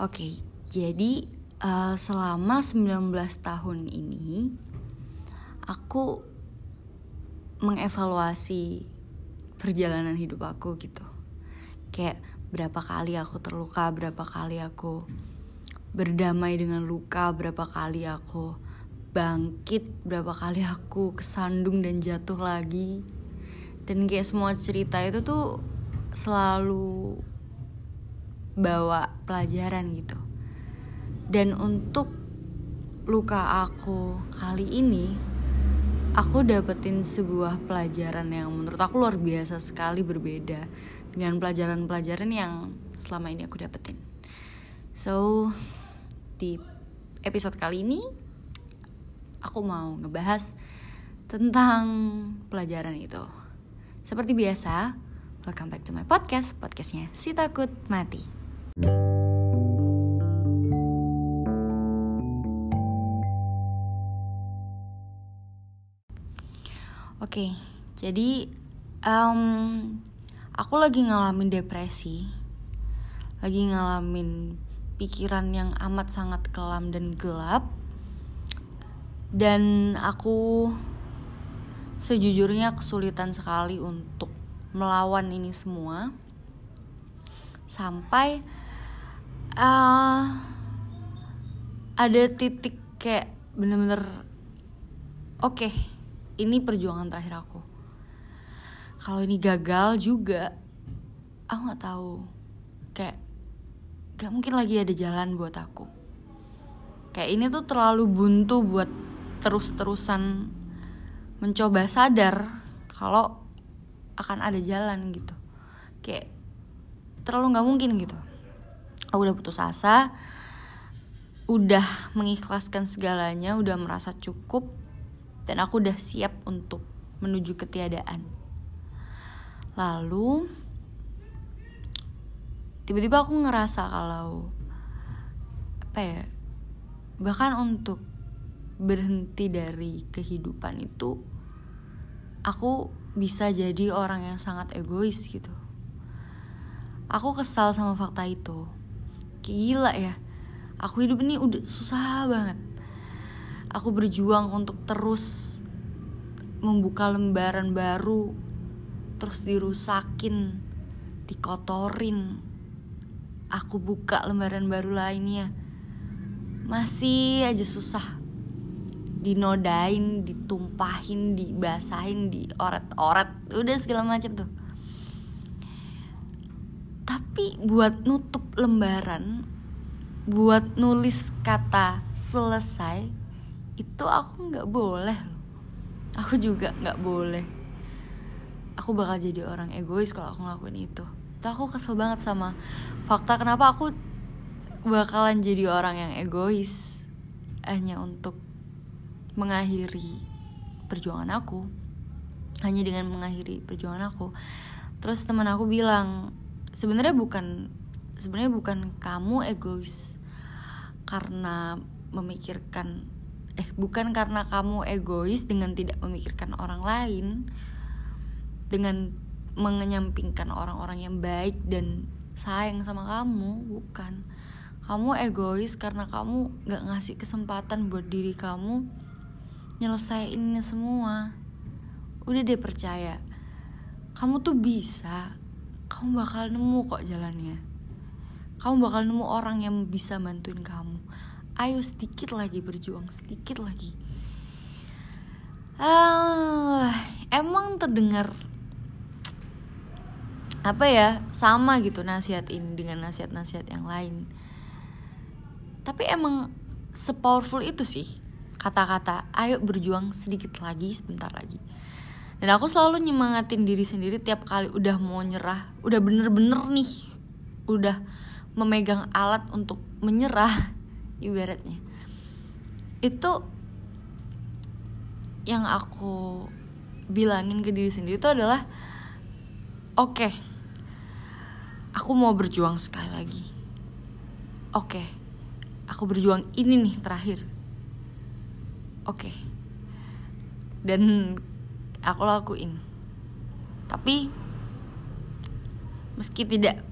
Oke, jadi uh, selama 19 tahun ini aku mengevaluasi perjalanan hidup aku gitu. Kayak berapa kali aku terluka, berapa kali aku berdamai dengan luka, berapa kali aku bangkit, berapa kali aku kesandung dan jatuh lagi. Dan kayak semua cerita itu tuh selalu bawa pelajaran gitu. Dan untuk luka aku kali ini, aku dapetin sebuah pelajaran yang menurut aku luar biasa sekali berbeda dengan pelajaran-pelajaran yang selama ini aku dapetin. So, di episode kali ini aku mau ngebahas tentang pelajaran itu. Seperti biasa, welcome back to my podcast, podcastnya Si Takut Mati. Oke, okay, jadi um, aku lagi ngalamin depresi, lagi ngalamin pikiran yang amat sangat kelam dan gelap. Dan aku sejujurnya kesulitan sekali untuk melawan ini semua sampai uh, ada titik kayak bener-bener oke okay, ini perjuangan terakhir aku. Kalau ini gagal juga aku nggak tahu. Kayak gak mungkin lagi ada jalan buat aku. Kayak ini tuh terlalu buntu buat terus-terusan mencoba sadar kalau akan ada jalan gitu. Kayak terlalu nggak mungkin gitu. Aku udah putus asa udah mengikhlaskan segalanya udah merasa cukup dan aku udah siap untuk menuju ketiadaan. Lalu tiba-tiba aku ngerasa kalau apa ya bahkan untuk berhenti dari kehidupan itu aku bisa jadi orang yang sangat egois gitu aku kesal sama fakta itu. Gila ya. Aku hidup ini udah susah banget. Aku berjuang untuk terus membuka lembaran baru terus dirusakin dikotorin. Aku buka lembaran baru lainnya. Masih aja susah. Dinodain, ditumpahin, dibasahin, dioret-oret, udah segala macam tuh. Tapi buat nutup lembaran, buat nulis kata selesai, itu aku nggak boleh. Aku juga nggak boleh. Aku bakal jadi orang egois kalau aku ngelakuin itu. Itu aku kesel banget sama fakta kenapa aku bakalan jadi orang yang egois hanya untuk mengakhiri perjuangan aku hanya dengan mengakhiri perjuangan aku terus teman aku bilang sebenarnya bukan sebenarnya bukan kamu egois karena memikirkan eh bukan karena kamu egois dengan tidak memikirkan orang lain dengan mengenyampingkan orang-orang yang baik dan sayang sama kamu bukan. Kamu egois karena kamu gak ngasih kesempatan buat diri kamu nyelesain ini semua. Udah deh percaya. Kamu tuh bisa kamu bakal nemu kok jalannya. Kamu bakal nemu orang yang bisa bantuin kamu. Ayo sedikit lagi berjuang sedikit lagi. Uh, emang terdengar apa ya sama gitu nasihat ini dengan nasihat-nasihat yang lain. Tapi emang sepowerful itu sih kata-kata ayo berjuang sedikit lagi sebentar lagi dan aku selalu nyemangatin diri sendiri tiap kali udah mau nyerah udah bener-bener nih udah memegang alat untuk menyerah ibaratnya. Itu yang aku bilangin ke diri sendiri itu adalah oke okay, aku mau berjuang sekali lagi. Oke okay, aku berjuang ini nih terakhir. Oke. Okay. dan aku lakuin. Tapi meski tidak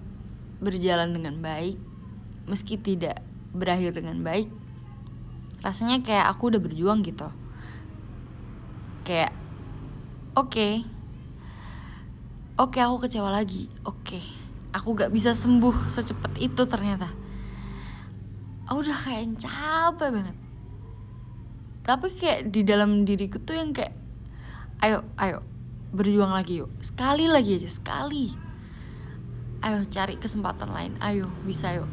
berjalan dengan baik meski tidak berakhir dengan baik rasanya kayak aku udah berjuang gitu. Kayak oke okay, oke okay, aku kecewa lagi oke okay, aku gak bisa sembuh secepat itu ternyata. Aku udah kayak capek banget. Tapi kayak di dalam diriku tuh yang kayak ayo ayo berjuang lagi yuk. Sekali lagi aja sekali. Ayo cari kesempatan lain. Ayo bisa yuk.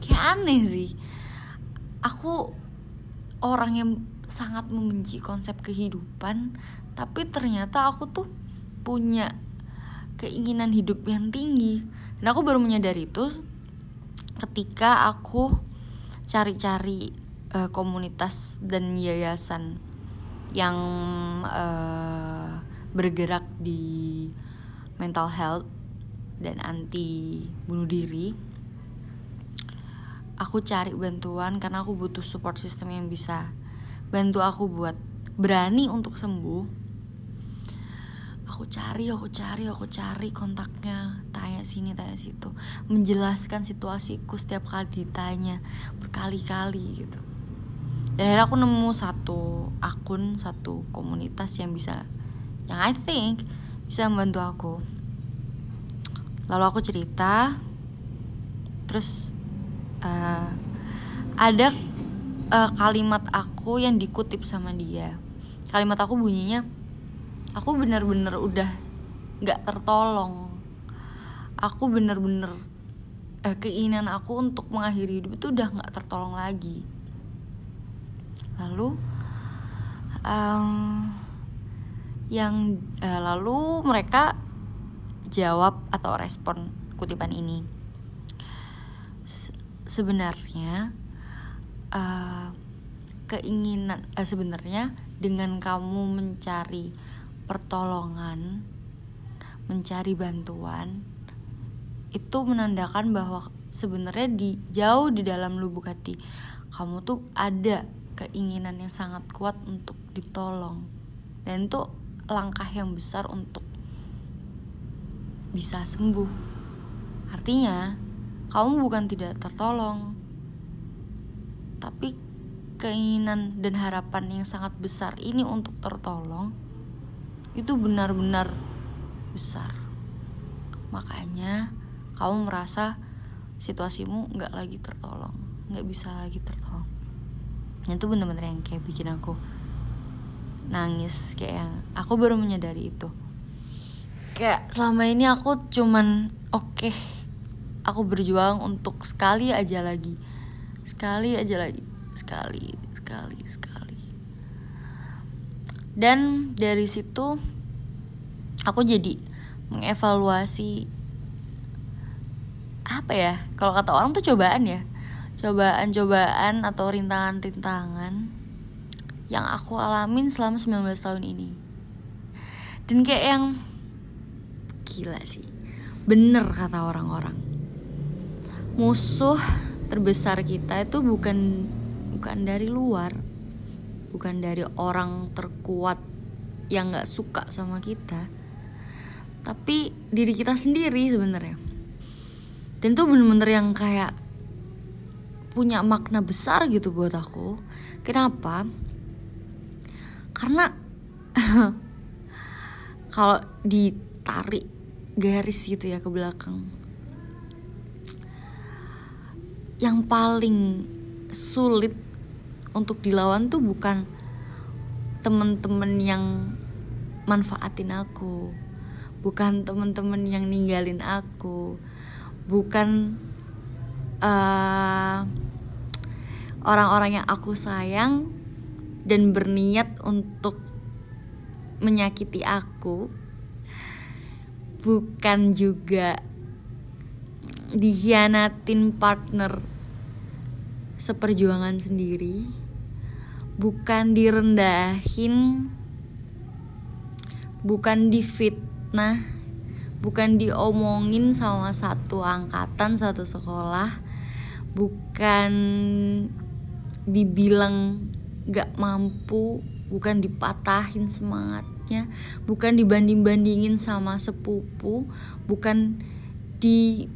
Kayak aneh sih. Aku orang yang sangat membenci konsep kehidupan tapi ternyata aku tuh punya keinginan hidup yang tinggi. Dan aku baru menyadari itu ketika aku cari-cari uh, komunitas dan yayasan yang uh, bergerak di mental health dan anti bunuh diri aku cari bantuan karena aku butuh support system yang bisa bantu aku buat berani untuk sembuh. Aku cari aku cari aku cari kontaknya tanya sini tanya situ menjelaskan situasiku setiap kali ditanya berkali-kali gitu dan akhirnya aku nemu satu akun satu komunitas yang bisa yang I think bisa membantu aku. Lalu aku cerita terus uh, ada uh, kalimat aku yang dikutip sama dia. Kalimat aku bunyinya aku bener-bener udah nggak tertolong. Aku bener-bener uh, keinginan aku untuk mengakhiri hidup itu udah nggak tertolong lagi lalu um, yang uh, lalu mereka jawab atau respon kutipan ini. Sebenarnya uh, keinginan uh, sebenarnya dengan kamu mencari pertolongan, mencari bantuan itu menandakan bahwa sebenarnya di jauh di dalam lubuk hati kamu tuh ada keinginan yang sangat kuat untuk ditolong dan itu langkah yang besar untuk bisa sembuh artinya kamu bukan tidak tertolong, tapi keinginan dan harapan yang sangat besar ini untuk tertolong itu benar-benar besar. Makanya kamu merasa situasimu nggak lagi tertolong, nggak bisa lagi tertolong. Dan itu benar-benar yang kayak bikin aku nangis kayak yang aku baru menyadari itu. Kayak selama ini aku cuman oke okay, aku berjuang untuk sekali aja lagi. Sekali aja lagi. Sekali sekali sekali. Dan dari situ aku jadi mengevaluasi apa ya kalau kata orang tuh cobaan ya cobaan-cobaan atau rintangan-rintangan yang aku alamin selama 19 tahun ini. Dan kayak yang gila sih. Bener kata orang-orang. Musuh terbesar kita itu bukan bukan dari luar. Bukan dari orang terkuat yang nggak suka sama kita. Tapi diri kita sendiri sebenarnya. Dan itu bener-bener yang kayak punya makna besar gitu buat aku. Kenapa? Karena kalau ditarik garis gitu ya ke belakang yang paling sulit untuk dilawan tuh bukan temen-temen yang manfaatin aku bukan temen-temen yang ninggalin aku bukan uh, orang-orang yang aku sayang dan berniat untuk menyakiti aku bukan juga dihianatin partner seperjuangan sendiri bukan direndahin bukan difitnah bukan diomongin sama satu angkatan satu sekolah bukan dibilang gak mampu bukan dipatahin semangatnya bukan dibanding-bandingin sama sepupu bukan di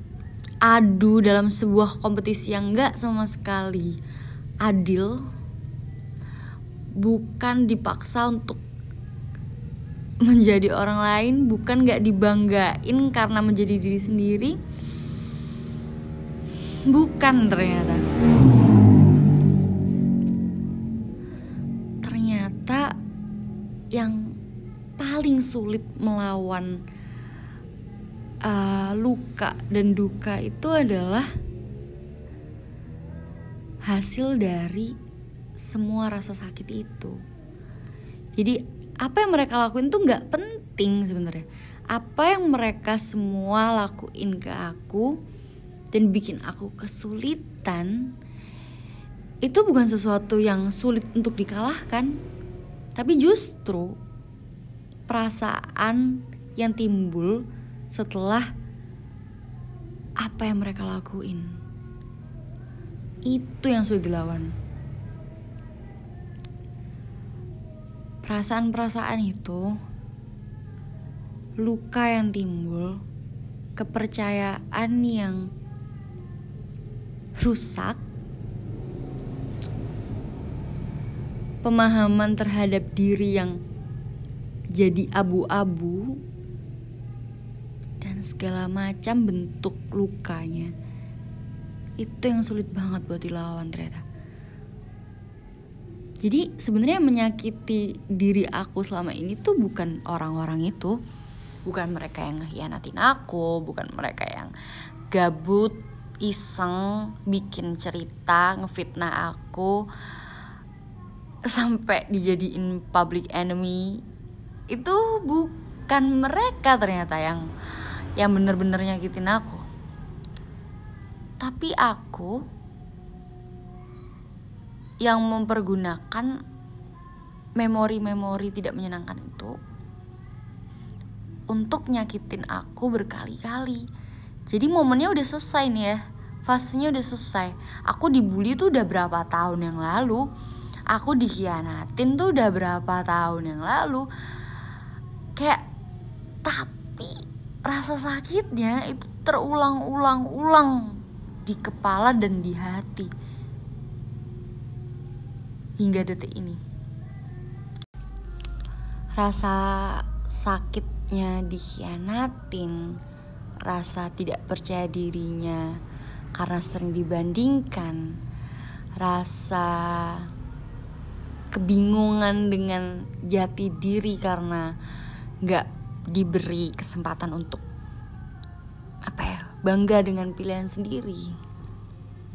adu dalam sebuah kompetisi yang enggak sama sekali adil bukan dipaksa untuk menjadi orang lain bukan gak dibanggain karena menjadi diri sendiri bukan ternyata paling sulit melawan uh, luka dan duka itu adalah hasil dari semua rasa sakit itu. Jadi apa yang mereka lakuin tuh nggak penting sebenarnya. Apa yang mereka semua lakuin ke aku dan bikin aku kesulitan itu bukan sesuatu yang sulit untuk dikalahkan. Tapi justru perasaan yang timbul setelah apa yang mereka lakuin. Itu yang sulit dilawan. Perasaan-perasaan itu, luka yang timbul, kepercayaan yang rusak, pemahaman terhadap diri yang jadi abu-abu, dan segala macam bentuk lukanya. Itu yang sulit banget buat dilawan ternyata. Jadi sebenarnya menyakiti diri aku selama ini tuh bukan orang-orang itu, bukan mereka yang ngehianatin aku, bukan mereka yang gabut, iseng, bikin cerita, ngefitnah aku sampai dijadiin public enemy. Itu bukan mereka ternyata yang yang bener-bener nyakitin aku. Tapi aku yang mempergunakan memori-memori tidak menyenangkan itu untuk nyakitin aku berkali-kali. Jadi momennya udah selesai nih ya. Fasenya udah selesai. Aku dibully tuh udah berapa tahun yang lalu. Aku dikhianatin tuh udah berapa tahun yang lalu. Kayak tapi rasa sakitnya itu terulang-ulang-ulang di kepala dan di hati hingga detik ini. Rasa sakitnya dikhianatin, rasa tidak percaya dirinya karena sering dibandingkan, rasa kebingungan dengan jati diri karena nggak diberi kesempatan untuk apa ya bangga dengan pilihan sendiri.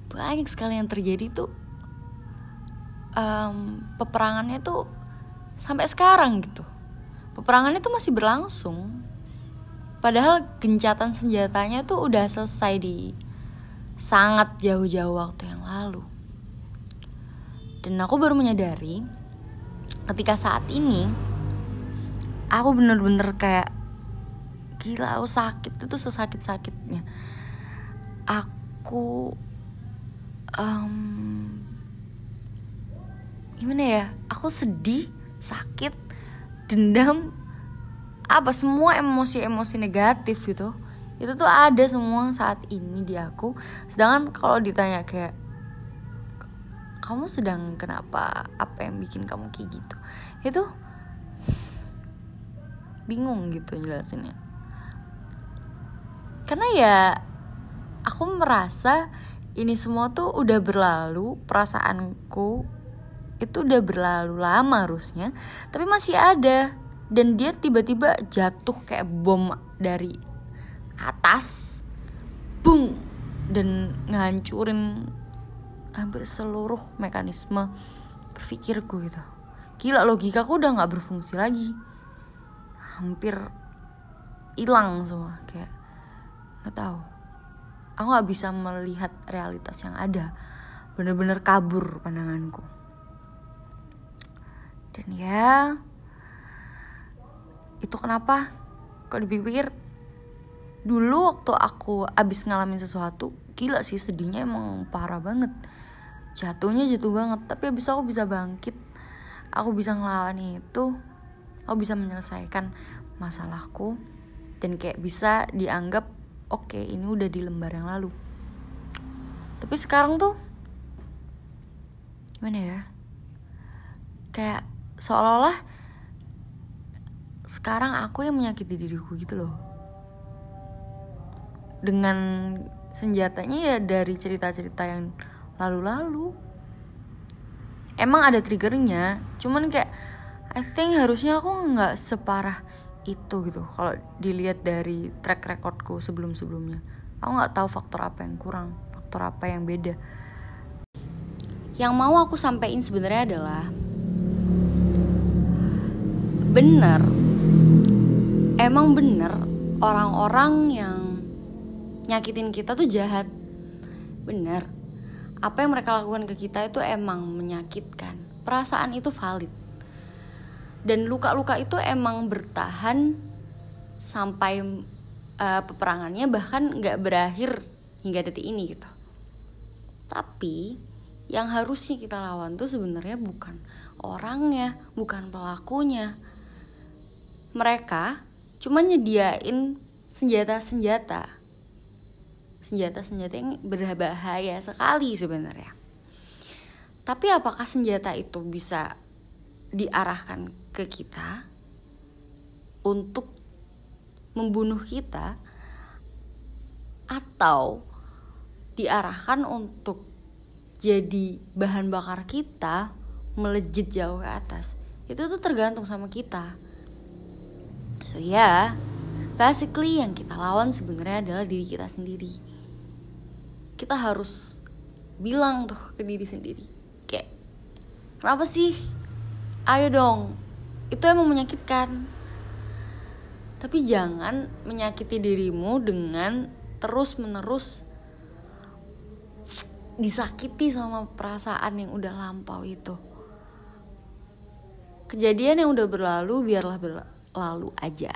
Banyak sekali yang terjadi tuh um, peperangannya tuh sampai sekarang gitu. Peperangannya tuh masih berlangsung. Padahal gencatan senjatanya tuh udah selesai di sangat jauh-jauh waktu yang lalu. Dan aku baru menyadari ketika saat ini aku bener-bener kayak gila aku sakit. Itu sesakit-sakitnya. Aku um, gimana ya? Aku sedih sakit dendam apa semua emosi-emosi negatif gitu. Itu tuh ada semua saat ini di aku. Sedangkan kalau ditanya kayak kamu sedang kenapa? Apa yang bikin kamu kayak gitu? Itu bingung gitu jelasinnya. Karena ya aku merasa ini semua tuh udah berlalu perasaanku itu udah berlalu lama harusnya tapi masih ada. Dan dia tiba-tiba jatuh kayak bom dari atas bung dan ngancurin hampir seluruh mekanisme berpikirku gitu. Gila logikaku udah nggak berfungsi lagi hampir hilang semua kayak nggak tahu. Aku nggak bisa melihat realitas yang ada. Bener-bener kabur pandanganku. Dan ya itu kenapa? Kalau dipikir dulu waktu aku abis ngalamin sesuatu gila sih sedihnya emang parah banget. Jatuhnya jatuh banget tapi abis aku bisa bangkit. Aku bisa ngelawan itu aku bisa menyelesaikan masalahku dan kayak bisa dianggap oke okay, ini udah di lembar yang lalu. Tapi sekarang tuh gimana ya? Kayak seolah-olah sekarang aku yang menyakiti diriku gitu loh. Dengan senjatanya ya dari cerita-cerita yang lalu-lalu. Emang ada triggernya cuman kayak I think harusnya aku nggak separah itu gitu. Kalau dilihat dari track recordku sebelum-sebelumnya aku nggak tahu faktor apa yang kurang faktor apa yang beda. Yang mau aku sampaikan sebenarnya adalah bener. Emang bener orang-orang yang nyakitin kita tuh jahat. Bener. Apa yang mereka lakukan ke kita itu emang menyakitkan. Perasaan itu valid dan luka-luka itu emang bertahan sampai uh, peperangannya bahkan nggak berakhir hingga detik ini gitu. Tapi yang harusnya kita lawan tuh sebenarnya bukan orangnya bukan pelakunya. Mereka cuma nyediain senjata-senjata. Senjata-senjata yang berbahaya sekali sebenarnya. Tapi apakah senjata itu bisa diarahkan ke kita untuk membunuh kita atau diarahkan untuk jadi bahan bakar kita melejit jauh ke atas. Itu tuh tergantung sama kita. So ya yeah, basically yang kita lawan sebenarnya adalah diri kita sendiri. Kita harus bilang tuh ke diri sendiri kayak kenapa sih ayo dong. Itu emang menyakitkan. Tapi jangan menyakiti dirimu dengan terus menerus disakiti sama perasaan yang udah lampau itu. Kejadian yang udah berlalu biarlah berlalu aja.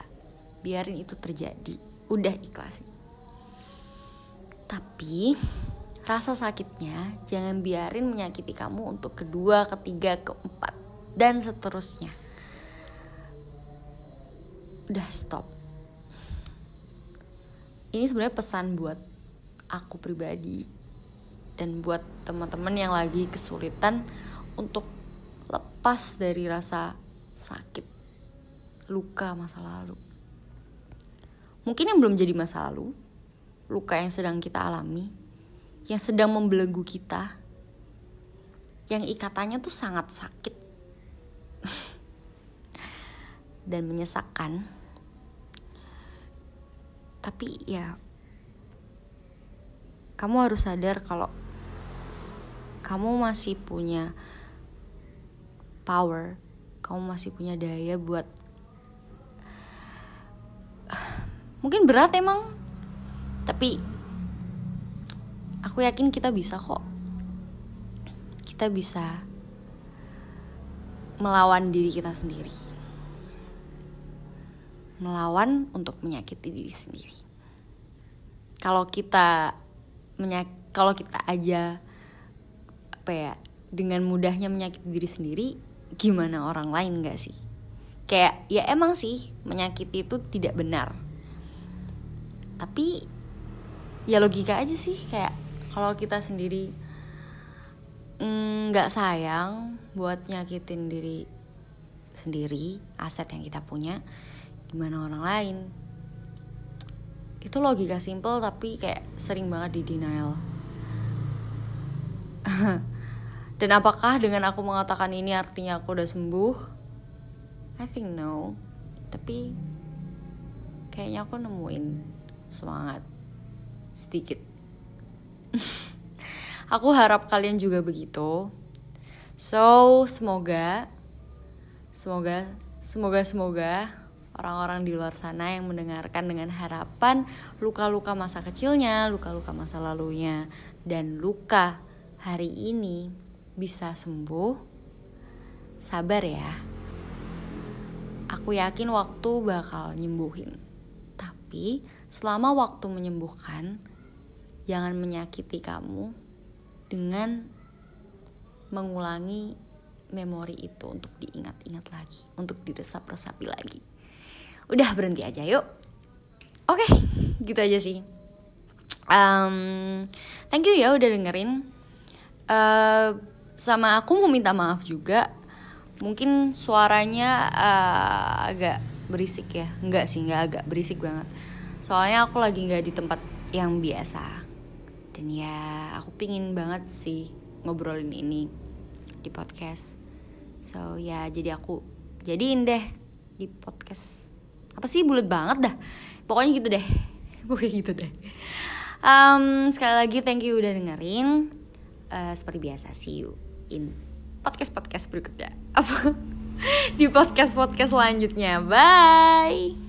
Biarin itu terjadi. Udah ikhlasin. Tapi rasa sakitnya jangan biarin menyakiti kamu untuk kedua ketiga keempat dan seterusnya. Udah stop. Ini sebenarnya pesan buat aku pribadi dan buat teman-teman yang lagi kesulitan untuk lepas dari rasa sakit, luka masa lalu. Mungkin yang belum jadi masa lalu, luka yang sedang kita alami, yang sedang membelenggu kita, yang ikatannya tuh sangat sakit dan menyesakkan tapi ya kamu harus sadar kalau kamu masih punya power kamu masih punya daya buat mungkin berat emang tapi aku yakin kita bisa kok. Kita bisa melawan diri kita sendiri melawan untuk menyakiti diri sendiri. Kalau kita menyak kalau kita aja apa ya dengan mudahnya menyakiti diri sendiri, gimana orang lain gak sih? Kayak ya emang sih menyakiti itu tidak benar. Tapi ya logika aja sih kayak kalau kita sendiri mm, nggak mm, sayang buat nyakitin diri sendiri aset yang kita punya gimana orang lain. Itu logika simple tapi kayak sering banget di denial. Dan apakah dengan aku mengatakan ini artinya aku udah sembuh? I think no. Tapi kayaknya aku nemuin semangat sedikit. Aku harap kalian juga begitu. So semoga semoga semoga semoga orang-orang di luar sana yang mendengarkan dengan harapan luka-luka masa kecilnya, luka-luka masa lalunya, dan luka hari ini bisa sembuh. Sabar ya. Aku yakin waktu bakal nyembuhin. Tapi selama waktu menyembuhkan, jangan menyakiti kamu dengan mengulangi memori itu untuk diingat-ingat lagi, untuk diresap-resapi lagi udah berhenti aja yuk. Oke gitu aja sih. Um, thank you ya udah dengerin. Uh, sama aku mau minta maaf juga. Mungkin suaranya uh, agak berisik ya. Nggak sih nggak agak berisik banget. Soalnya aku lagi nggak di tempat yang biasa. Dan ya aku pingin banget sih ngobrolin ini di podcast. So ya jadi aku jadiin deh di podcast apa sih bulat banget dah. Pokoknya gitu deh. Pokoknya gitu deh. Um, sekali lagi thank you udah dengerin. Uh, seperti biasa see you in podcast podcast berikutnya. Apa? Di podcast podcast selanjutnya. Bye